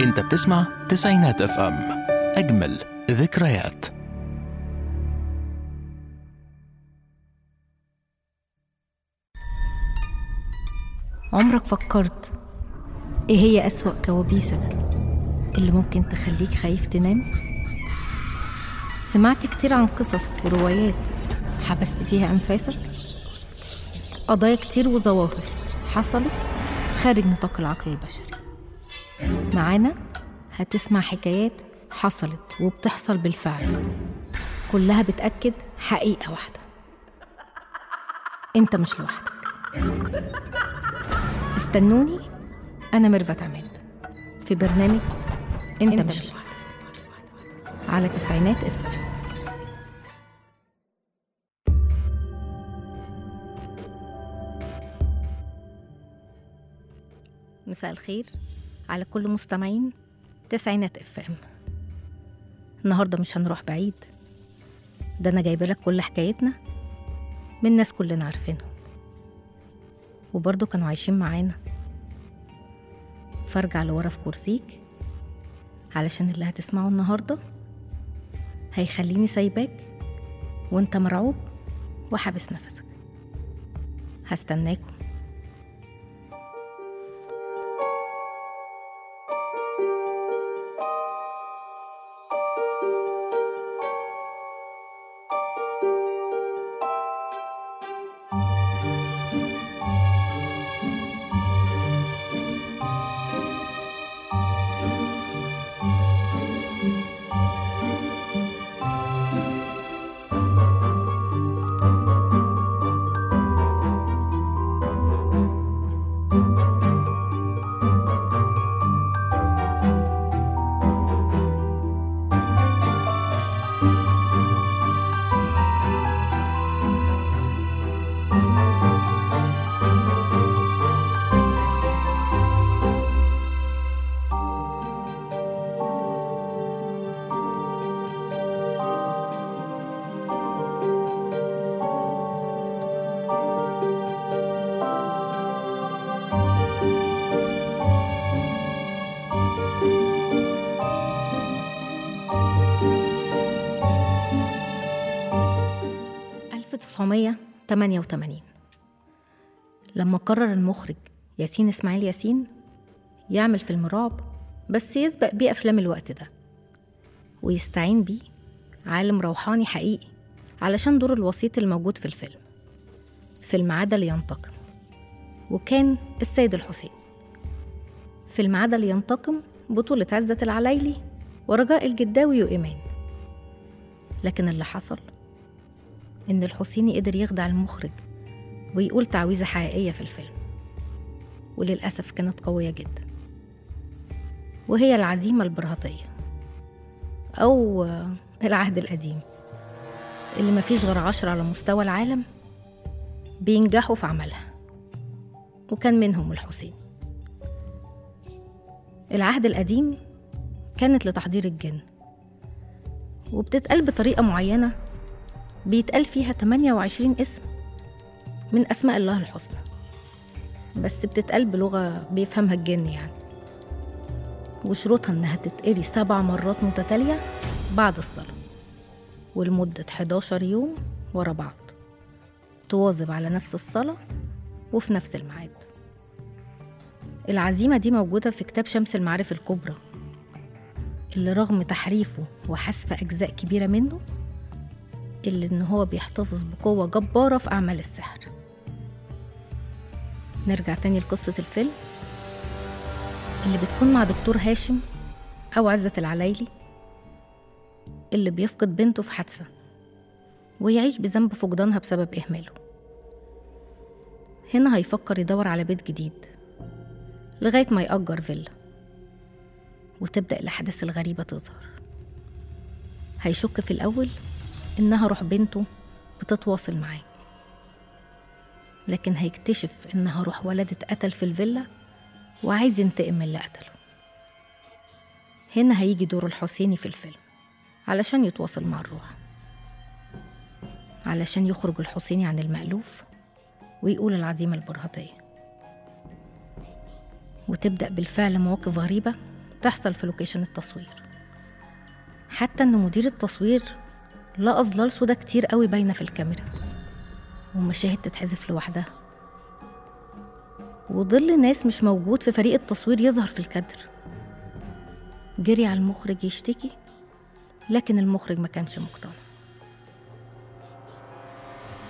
أنت بتسمع تسعينات أف إم أجمل ذكريات عمرك فكرت إيه هي أسوأ كوابيسك اللي ممكن تخليك خايف تنام؟ سمعت كتير عن قصص وروايات حبست فيها أنفاسك؟ قضايا كتير وظواهر حصلت خارج نطاق العقل البشري معانا؟ هتسمع حكايات حصلت وبتحصل بالفعل. كلها بتأكد حقيقة واحدة. انت مش لوحدك. استنوني أنا ميرفت عماد. في برنامج أنت, انت مش لوحدك. على تسعينات اف مساء الخير. على كل مستمعين تسعينات إف إم. النهارده مش هنروح بعيد. ده أنا جايبة لك كل حكايتنا من ناس كلنا عارفينهم. وبرضه كانوا عايشين معانا. فارجع لورا في كرسيك علشان اللي هتسمعه النهارده هيخليني سايباك وانت مرعوب وحابس نفسك. هستناكم. ألف تسعمية تمانية وتمانين لما قرر المخرج ياسين إسماعيل ياسين يعمل فيلم رعب بس يسبق بيه أفلام الوقت ده ويستعين بيه عالم روحاني حقيقي علشان دور الوسيط الموجود في الفيلم فيلم عاد لينتقم وكان السيد الحسين. فيلم عاد لينتقم بطولة عزة العلايلي ورجاء الجداوي وإيمان. لكن اللي حصل إن الحسيني قدر يخدع المخرج ويقول تعويذة حقيقية في الفيلم وللأسف كانت قوية جدا. وهي العزيمة البرهطية أو العهد القديم اللي مفيش غير عشرة على مستوى العالم بينجحوا في عملها وكان منهم الحسين العهد القديم كانت لتحضير الجن وبتتقال بطريقة معينة بيتقال فيها 28 اسم من أسماء الله الحسنى. بس بتتقال بلغة بيفهمها الجن يعني. وشروطها إنها تتقري سبع مرات متتالية بعد الصلاة ولمدة 11 يوم ورا بعض. تواظب على نفس الصلاة وفي نفس الميعاد. العزيمة دي موجودة في كتاب شمس المعارف الكبرى اللي رغم تحريفه وحذف أجزاء كبيرة منه اللي إن هو بيحتفظ بقوة جبارة في أعمال السحر. نرجع تاني لقصة الفيلم اللي بتكون مع دكتور هاشم أو عزة العلايلي اللي بيفقد بنته في حادثة ويعيش بذنب فقدانها بسبب إهماله. هنا هيفكر يدور على بيت جديد لغاية ما يأجر فيلا وتبدأ الأحداث الغريبة تظهر. هيشك في الأول إنها روح بنته بتتواصل معاه. لكن هيكتشف إنها روح ولد اتقتل في الفيلا وعايز ينتقم من اللي قتله. هنا هيجي دور الحسيني في الفيلم علشان يتواصل مع الروح. علشان يخرج الحسيني عن المألوف ويقول العزيمة البرهطية. وتبدأ بالفعل مواقف غريبة تحصل في لوكيشن التصوير. حتى إن مدير التصوير لقى ظلال سودا كتير قوي باينة في الكاميرا. ومشاهد تتحذف لوحدها. وظل ناس مش موجود في فريق التصوير يظهر في الكادر. جري على المخرج يشتكي لكن المخرج ما كانش مقتنع.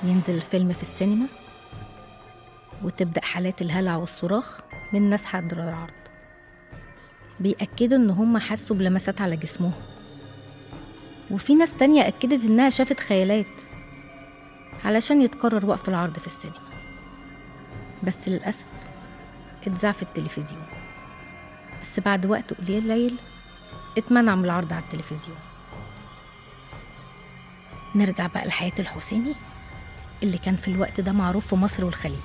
ينزل الفيلم في السينما وتبدأ حالات الهلع والصراخ من ناس حضر العرض. بيأكدوا إن هم حسوا بلمسات على جسمهم. وفي ناس تانية أكدت إنها شافت خيالات علشان يتقرر وقف العرض في السينما. بس للأسف اتذاع في التلفزيون. بس بعد وقت قليل اتمنع من العرض على التلفزيون. نرجع بقى لحياة الحسيني اللي كان في الوقت ده معروف في مصر والخليج.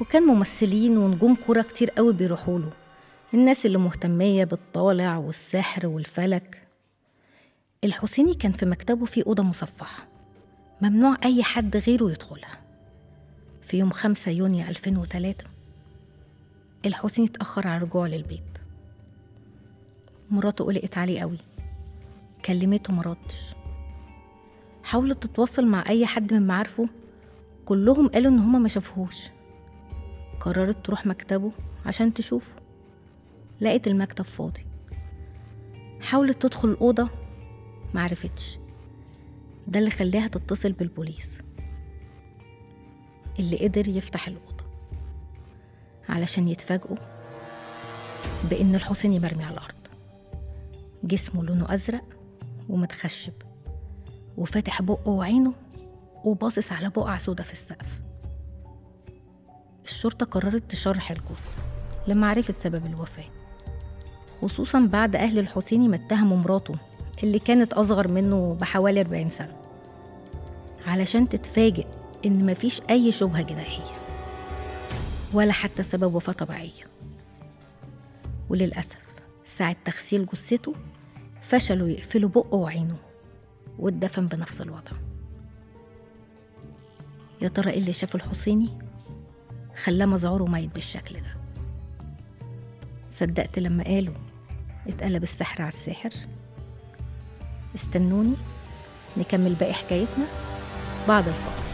وكان ممثلين ونجوم كورة كتير قوي بيروحوا له. الناس اللي مهتمية بالطالع والسحر والفلك. الحسيني كان في مكتبه في أوضة مصفحة ممنوع أي حد غيره يدخلها. في يوم 5 يونيو 2003 الحسيني اتأخر على رجوعه للبيت. مراته قلقت عليه قوي. كلمته مردش حاولت تتواصل مع أي حد من معارفه كلهم قالوا إن هما ما شافوهوش. قررت تروح مكتبه عشان تشوفه. لقيت المكتب فاضي. حاولت تدخل الأوضة معرفتش. ده اللي خلاها تتصل بالبوليس. اللي قدر يفتح الأوضة. علشان يتفاجئوا بإن الحسيني مرمي على الأرض. جسمه لونه أزرق ومتخشب. وفاتح بقه وعينه وباصص على بقعة سودا في السقف. الشرطة قررت تشرح الجثة لمعرفة سبب الوفاة. خصوصا بعد أهل الحسيني ما اتهموا مراته. اللي كانت أصغر منه بحوالي 40 سنة علشان تتفاجئ إن مفيش أي شبهة جنائية ولا حتى سبب وفاة طبيعية. وللأسف ساعة تغسيل جثته فشلوا يقفلوا بقه وعينه واتدفن بنفس الوضع. يا ترى إيه اللي شافه الحسيني خلاه مذعور وميت بالشكل ده. صدقت لما قالوا اتقلب السحر على الساحر استنوني نكمل باقي حكايتنا بعد الفصل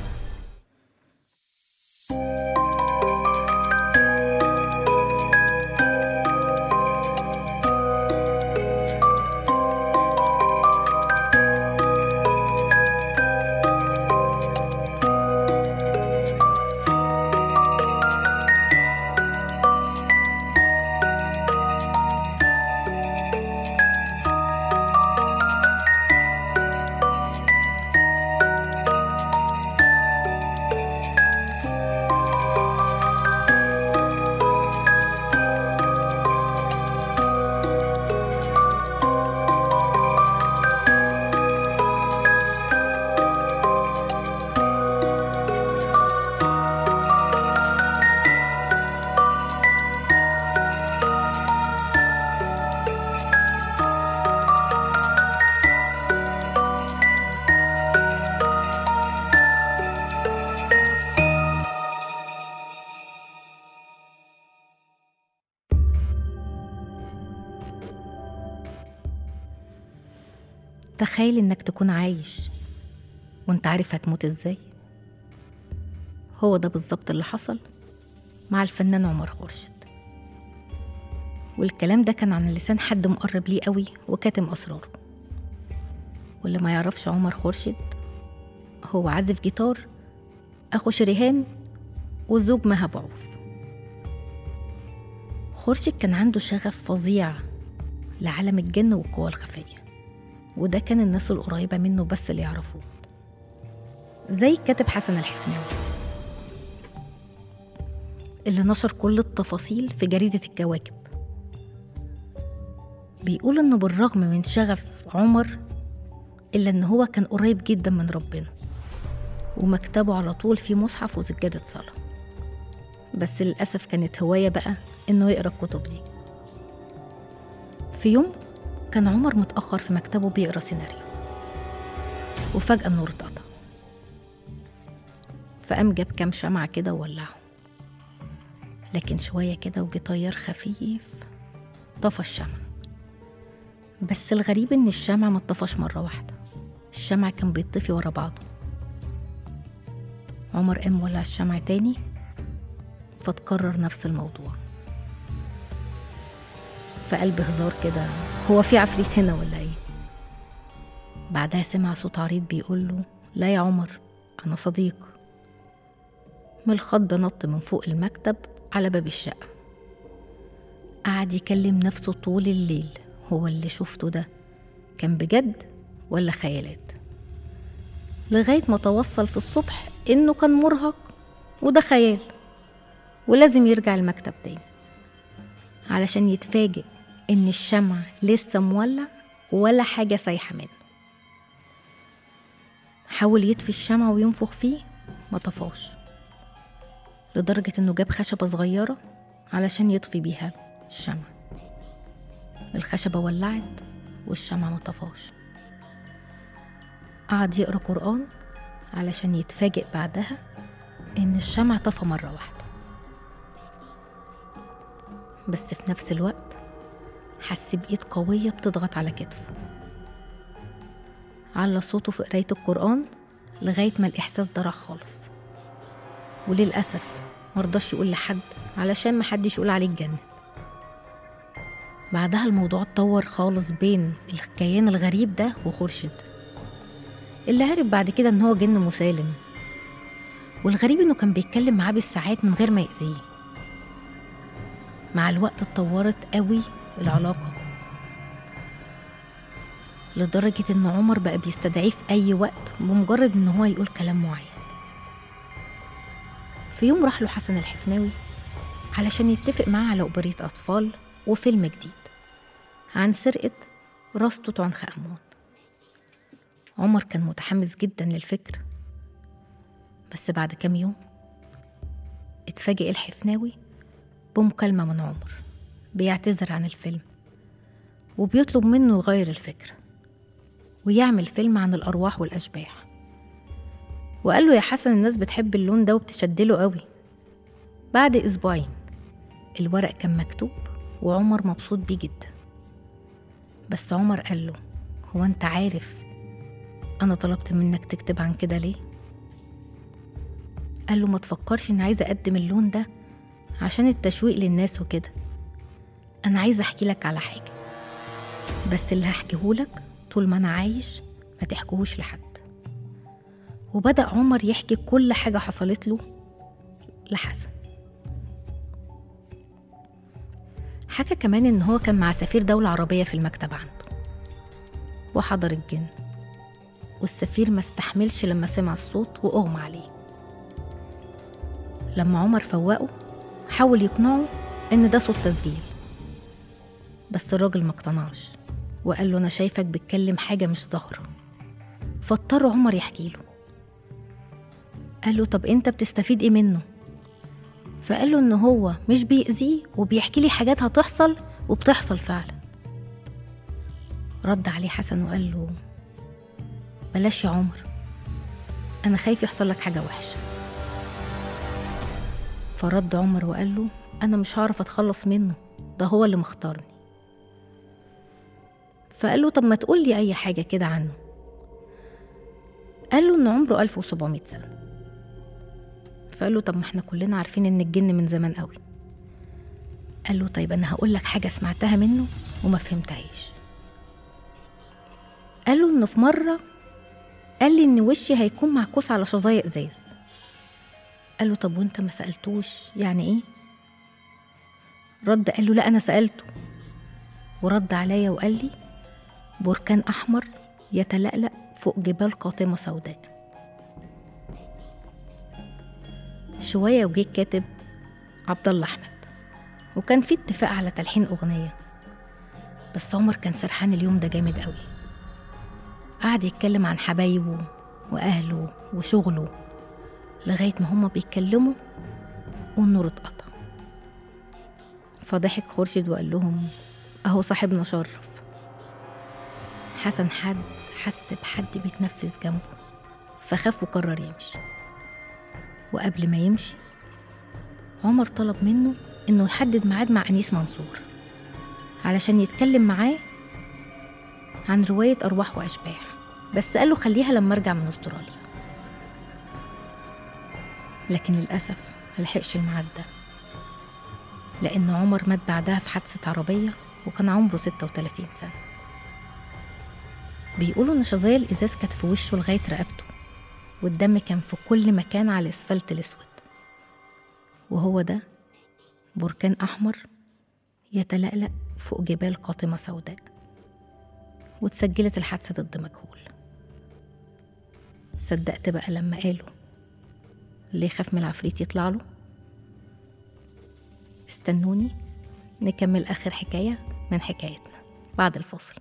تخيل إنك تكون عايش وأنت عارف هتموت إزاي. هو ده بالظبط اللي حصل مع الفنان عمر خورشيد. والكلام ده كان عن لسان حد مقرب ليه قوي وكاتم أسراره. واللي ما يعرفش عمر خورشيد هو عازف جيتار أخو شريهان وزوج مها بعوف. خورشيد كان عنده شغف فظيع لعالم الجن والقوى الخفية. وده كان الناس القريبة منه بس اللي يعرفوه. زي الكاتب حسن الحفناوي. اللي نشر كل التفاصيل في جريدة الكواكب. بيقول إنه بالرغم من شغف عمر إلا إن هو كان قريب جدا من ربنا. ومكتبه على طول فيه مصحف وسجادة صلاة. بس للأسف كانت هواية بقى إنه يقرأ الكتب دي. في يوم كان عمر متأخر في مكتبه بيقرأ سيناريو. وفجأة النور اتقطع. فقام جاب كام شمعة كده وولعهم. لكن شوية كده وجه طيار خفيف طفى الشمع بس الغريب إن الشمع ما اتطفاش مرة واحدة. الشمع كان بيطفي ورا بعضه. عمر قام ولع الشمع تاني فتكرر نفس الموضوع. فقال بهزار كده هو في عفريت هنا ولا إيه؟ بعدها سمع صوت عريض بيقول له لا يا عمر أنا صديق. من الخض نط من فوق المكتب على باب الشقة. قعد يكلم نفسه طول الليل هو اللي شفته ده. كان بجد ولا خيالات؟ لغاية ما توصل في الصبح إنه كان مرهق وده خيال. ولازم يرجع المكتب تاني. علشان يتفاجئ إن الشمع لسه مولع ولا حاجة سايحة منه. حاول يطفي الشمع وينفخ فيه ما طفاش. لدرجة إنه جاب خشبة صغيرة علشان يطفي بيها الشمع. الخشبة ولعت والشمع ما طفاش. قعد يقرأ قرآن علشان يتفاجئ بعدها إن الشمع طفى مرة واحدة. بس في نفس الوقت حس بإيد قوية بتضغط على كتفه. على صوته في قراية القرآن لغاية ما الإحساس ده راح خالص. وللأسف مرضاش يقول لحد علشان محدش يقول عليه اتجنن بعدها الموضوع اتطور خالص بين الكيان الغريب ده وخورشيد اللي عرف بعد كده إن هو جن مسالم. والغريب إنه كان بيتكلم معاه بالساعات من غير ما يأذيه. مع الوقت اتطورت قوي العلاقة. لدرجة إن عمر بقى بيستدعيه في أي وقت بمجرد إن هو يقول كلام معين. في يوم راح له حسن الحفناوي علشان يتفق معاه على أوبرية أطفال وفيلم جديد عن سرقة راس توت عنخ آمون. عمر كان متحمس جدا للفكرة بس بعد كام يوم اتفاجئ الحفناوي بمكالمة من عمر. بيعتذر عن الفيلم وبيطلب منه يغير الفكرة ويعمل فيلم عن الأرواح والأشباح. وقال له يا حسن الناس بتحب اللون ده وبتشدله قوي. بعد أسبوعين الورق كان مكتوب وعمر مبسوط بيه جدا. بس عمر قال له هو أنت عارف أنا طلبت منك تكتب عن كده ليه؟ قال له ما تفكرش إني عايزة أقدم اللون ده عشان التشويق للناس وكده. أنا عايزة أحكي لك على حاجة. بس اللي هحكيهولك طول ما أنا عايش ما تحكيهوش لحد. وبدأ عمر يحكي كل حاجة حصلت له لحسن. حكى كمان إن هو كان مع سفير دولة عربية في المكتب عنده. وحضر الجن. والسفير ما استحملش لما سمع الصوت وأغمى عليه. لما عمر فوقه حاول يقنعه إن ده صوت تسجيل. بس الراجل ما اقتنعش وقال له أنا شايفك بتكلم حاجة مش ظاهرة. فاضطر عمر يحكي له. قال له طب أنت بتستفيد إيه منه؟ فقال له إن هو مش بيأذيه وبيحكي لي حاجات هتحصل وبتحصل فعلا. رد عليه حسن وقال له بلاش يا عمر أنا خايف يحصل لك حاجة وحشة. فرد عمر وقال له أنا مش هعرف أتخلص منه ده هو اللي مختارني. فقال له طب ما تقول لي أي حاجة كده عنه. قال له إن عمره 1700 سنة. فقال له طب ما إحنا كلنا عارفين إن الجن من زمان قوي. قال له طيب أنا هقول لك حاجة سمعتها منه وما فهمتهاش. قال له إنه في مرة قال لي إن وشي هيكون معكوس على شظايا إزاز. قال له طب وأنت ما سألتوش يعني إيه؟ رد قال له لا أنا سألته. ورد عليا وقال لي بركان أحمر يتلألأ فوق جبال قاطمة سوداء. شوية وجه كاتب عبد الله أحمد. وكان في اتفاق على تلحين أغنية. بس عمر كان سرحان اليوم ده جامد قوي. قعد يتكلم عن حبايبه وأهله وشغله لغاية ما هما بيتكلموا والنور اتقطع. فضحك خورشيد وقال لهم أهو صاحبنا شرف. حسن حد حس بحد بيتنفس جنبه فخاف وقرر يمشي. وقبل ما يمشي عمر طلب منه إنه يحدد ميعاد مع أنيس منصور علشان يتكلم معاه عن رواية أرواح وأشباح بس قال له خليها لما أرجع من أستراليا. لكن للأسف ملحقش الميعاد ده لأن عمر مات بعدها في حادثة عربية وكان عمره 36 سنة. بيقولوا إن شظايا الإزاز كانت في وشه لغاية رقبته والدم كان في كل مكان على الأسفلت الأسود. وهو ده بركان أحمر يتلألأ فوق جبال قاطمة سوداء واتسجلت الحادثة ضد مجهول. صدقت بقى لما قالوا اللي يخاف من العفريت يطلع له؟ استنوني نكمل آخر حكاية من حكايتنا بعد الفاصل.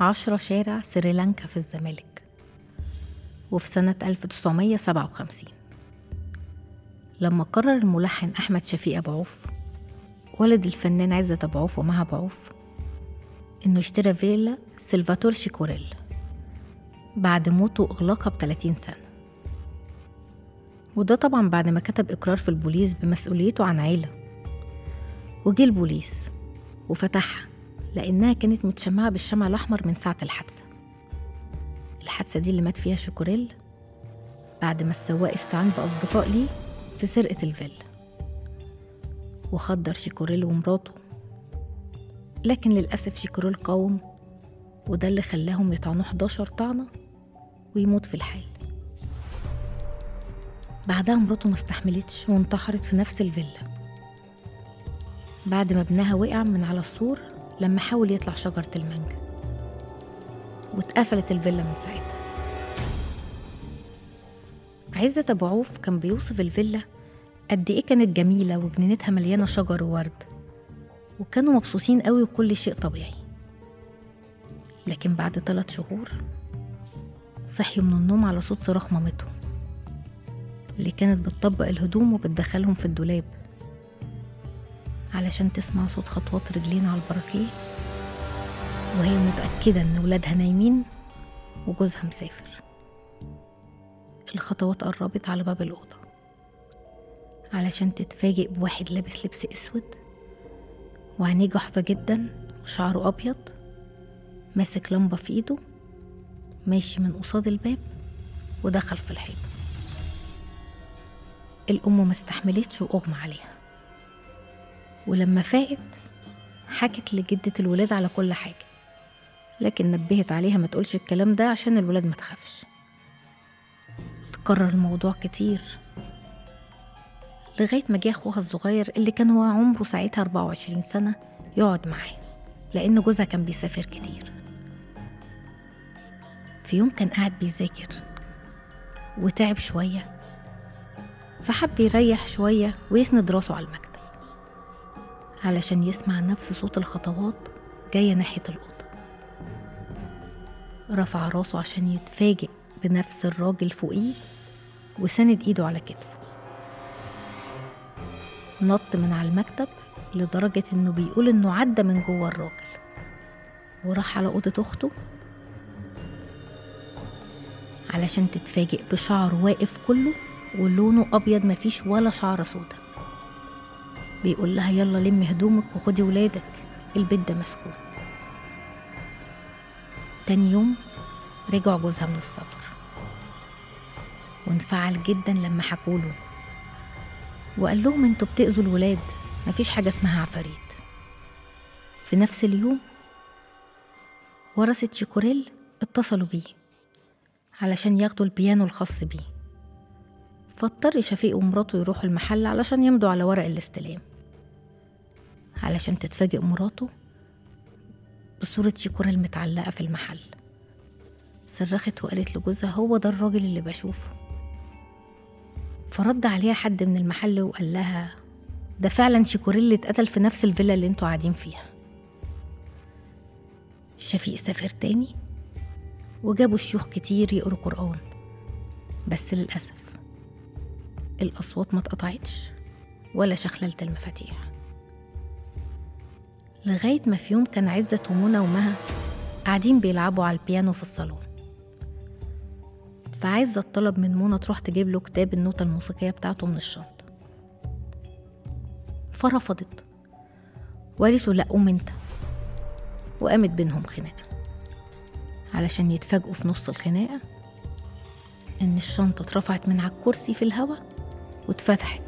عشرة شارع سريلانكا في الزمالك وفي سنة 1957 لما قرر الملحن أحمد شفيق أبو عوف ولد الفنان عزت أبو عوف ومها أبو عوف إنه اشترى فيلا سلفاتور شيكوريل بعد موته إغلاقها بتلاتين سنة. وده طبعا بعد ما كتب إقرار في البوليس بمسؤوليته عن عيلة وجه البوليس وفتحها. لأنها كانت متشمعة بالشمع الأحمر من ساعة الحادثة. الحادثة دي اللي مات فيها شيكوريل بعد ما السواق استعان بأصدقاء ليه في سرقة الفيلا. وخدر شيكوريل ومراته. لكن للأسف شيكوريل قاوم وده اللي خلاهم يطعنوه 11 طعنة ويموت في الحال. بعدها مراته ما استحملتش وانتحرت في نفس الفيلا. بعد ما ابنها وقع من على السور لما حاول يطلع شجرة المانجا. واتقفلت الفيلا من ساعتها. عزة أبو عوف كان بيوصف الفيلا قد إيه كانت جميلة وجنينتها مليانة شجر وورد. وكانوا مبسوطين قوي وكل شيء طبيعي. لكن بعد ثلاث شهور صحيوا من النوم على صوت صراخ مامتهم اللي كانت بتطبق الهدوم وبتدخلهم في الدولاب. علشان تسمع صوت خطوات رجلين على البراكيه. وهي متأكدة إن ولادها نايمين وجوزها مسافر. الخطوات قربت على باب الأوضة. علشان تتفاجئ بواحد لابس لبس أسود وعينيه جحظة جدا وشعره أبيض ماسك لمبة في إيده ماشي من قصاد الباب ودخل في الحيطة. الأم ما استحملتش وأغمى عليها. ولما فاقت حكت لجدة الولاد على كل حاجة. لكن نبهت عليها ما تقولش الكلام ده عشان الولاد ما تخافش. تكرر الموضوع كتير. لغاية ما جه أخوها الصغير اللي كان هو عمره ساعتها 24 سنة يقعد معاه لأن جوزها كان بيسافر كتير. في يوم كان قاعد بيذاكر وتعب شوية فحب يريح شوية ويسند راسه على المكتب. علشان يسمع نفس صوت الخطوات جاية ناحية الأوضة. رفع راسه عشان يتفاجئ بنفس الراجل فوقيه وسند إيده على كتفه. نط من على المكتب لدرجة إنه بيقول إنه عدى من جوه الراجل. وراح على أوضة أخته علشان تتفاجئ بشعر واقف كله ولونه أبيض مفيش ولا شعرة سودا. بيقول لها يلا لمي هدومك وخدي ولادك البيت ده مسكون تاني يوم رجع جوزها من السفر. وانفعل جدا لما حكوله وقال لهم أنتوا بتأذوا الولاد مفيش حاجة اسمها عفاريت. في نفس اليوم ورثة شيكوريل اتصلوا بيه علشان ياخدوا البيانو الخاص بيه. فاضطر شفيق ومراته يروحوا المحل علشان يمضوا على ورق الاستلام. علشان تتفاجئ مراته بصورة شيكوريل متعلقة في المحل. صرخت وقالت لجوزها هو ده الراجل اللي بشوفه. فرد عليها حد من المحل وقال لها ده فعلا شيكوريل اللي اتقتل في نفس الفيلا اللي أنتوا قاعدين فيها. شفيق سافر تاني وجابوا شيوخ كتير يقروا قرآن بس للأسف الأصوات ما اتقطعتش ولا شخللت المفاتيح لغاية ما في يوم كان عزة ومنى ومها قاعدين بيلعبوا على البيانو في الصالون. فعزة طلب من منى تروح تجيب له كتاب النوتة الموسيقية بتاعته من الشنطة. فرفضت. وقالت له لأ قوم انت. وقامت بينهم خناقة. علشان يتفاجئوا في نص الخناقة إن الشنطة اترفعت من على الكرسي في الهوا واتفتحت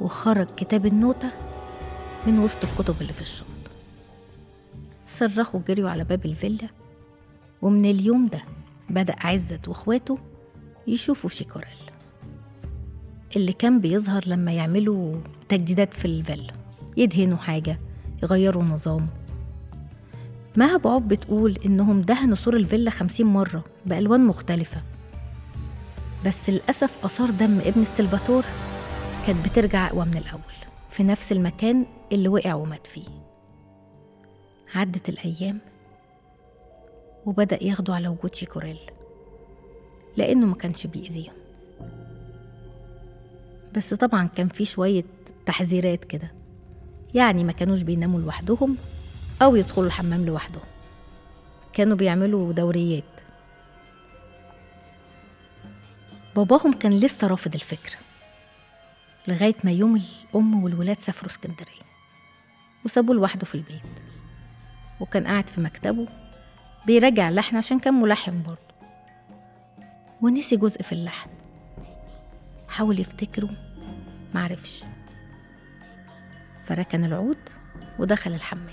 وخرج كتاب النوتة من وسط الكتب اللي في الشنطة. صرخوا جريوا على باب الفيلا. ومن اليوم ده بدأ عزت واخواته يشوفوا شيكوريل اللي كان بيظهر لما يعملوا تجديدات في الفيلا يدهنوا حاجة يغيروا النظام مها بعوب بتقول إنهم دهنوا سور الفيلا خمسين مرة بألوان مختلفة. بس للأسف آثار دم ابن السلفاتور كانت بترجع أقوى من الأول في نفس المكان اللي وقع ومات فيه. عدت الأيام وبدأ ياخدوا على وجود شيكوريل لأنه ما كانش بيأذيهم. بس طبعا كان في شوية تحذيرات كده يعني ما كانوش بيناموا لوحدهم أو يدخلوا الحمام لوحدهم. كانوا بيعملوا دوريات. باباهم كان لسه رافض الفكرة لغاية ما يوم الأم والولاد سافروا اسكندرية وسابوه لوحده في البيت. وكان قاعد في مكتبه بيراجع اللحن عشان كان ملحن برضه. ونسي جزء في اللحن. حاول يفتكره معرفش. فركن العود ودخل الحمام.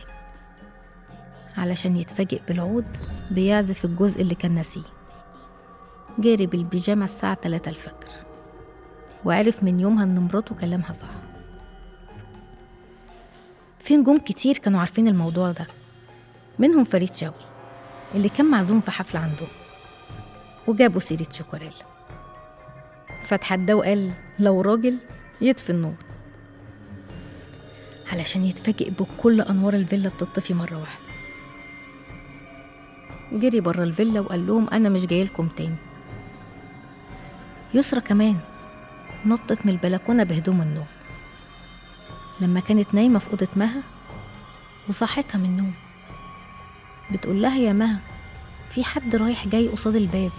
علشان يتفاجئ بالعود بيعزف الجزء اللي كان ناسيه. جاري بالبيجامة الساعة 3 الفجر. وعرف من يومها إن مراته كلامها صح. في نجوم كتير كانوا عارفين الموضوع ده؟ منهم فريد شوقي اللي كان معزوم في حفلة عندهم وجابوا سيرة شوكوريل فتحدى وقال لو راجل يطفي النور. علشان يتفاجئ بكل أنوار الفيلا بتطفي مرة واحدة. جري بره الفيلا وقال لهم أنا مش جايلكم تاني. يسرى كمان نطت من البلكونة بهدوم النوم. لما كانت نايمة في أوضة مها وصحتها من النوم. بتقول لها يا مها في حد رايح جاي قصاد الباب.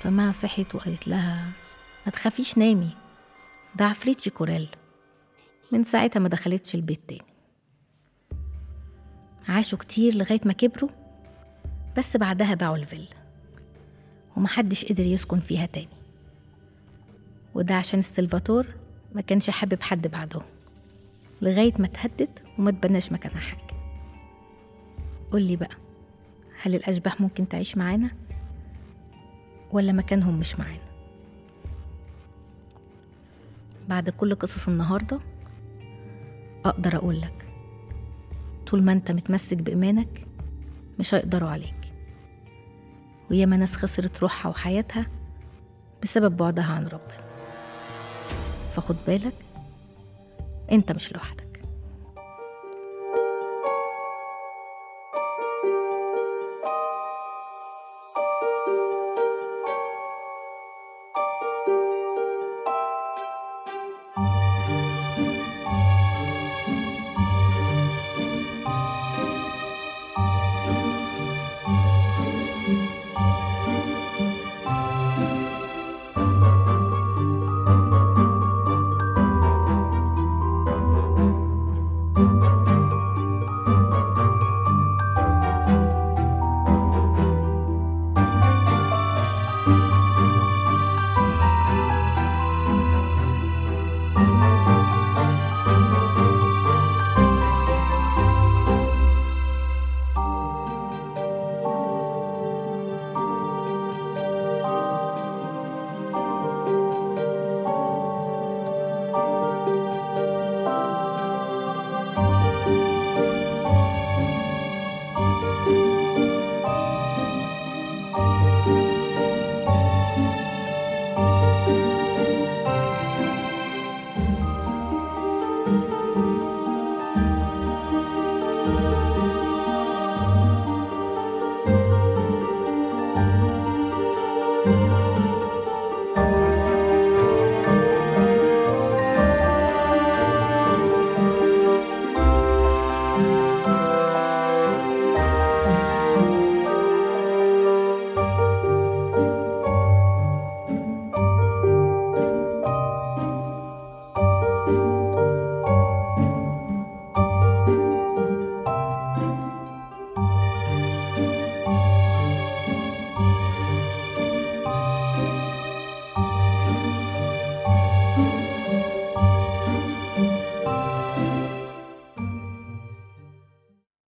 فمها صحت وقالت لها ما تخافيش نامي. ده عفريت شيكوريل من ساعتها ما دخلتش البيت تاني. عاشوا كتير لغاية ما كبروا بس بعدها باعوا الفيلا ومحدش قدر يسكن فيها تاني. وده عشان السلفاتور ما كانش حابب حد بعدهم لغاية ما تهدد وما تبناش مكانها حاجة. قولي بقى هل الأشباح ممكن تعيش معانا ولا مكانهم مش معانا؟ بعد كل قصص النهاردة أقدر أقولك طول ما أنت متمسك بإيمانك مش هيقدروا عليك. وياما ناس خسرت روحها وحياتها بسبب بعدها عن ربنا. فخد بالك أنت مش لوحدك.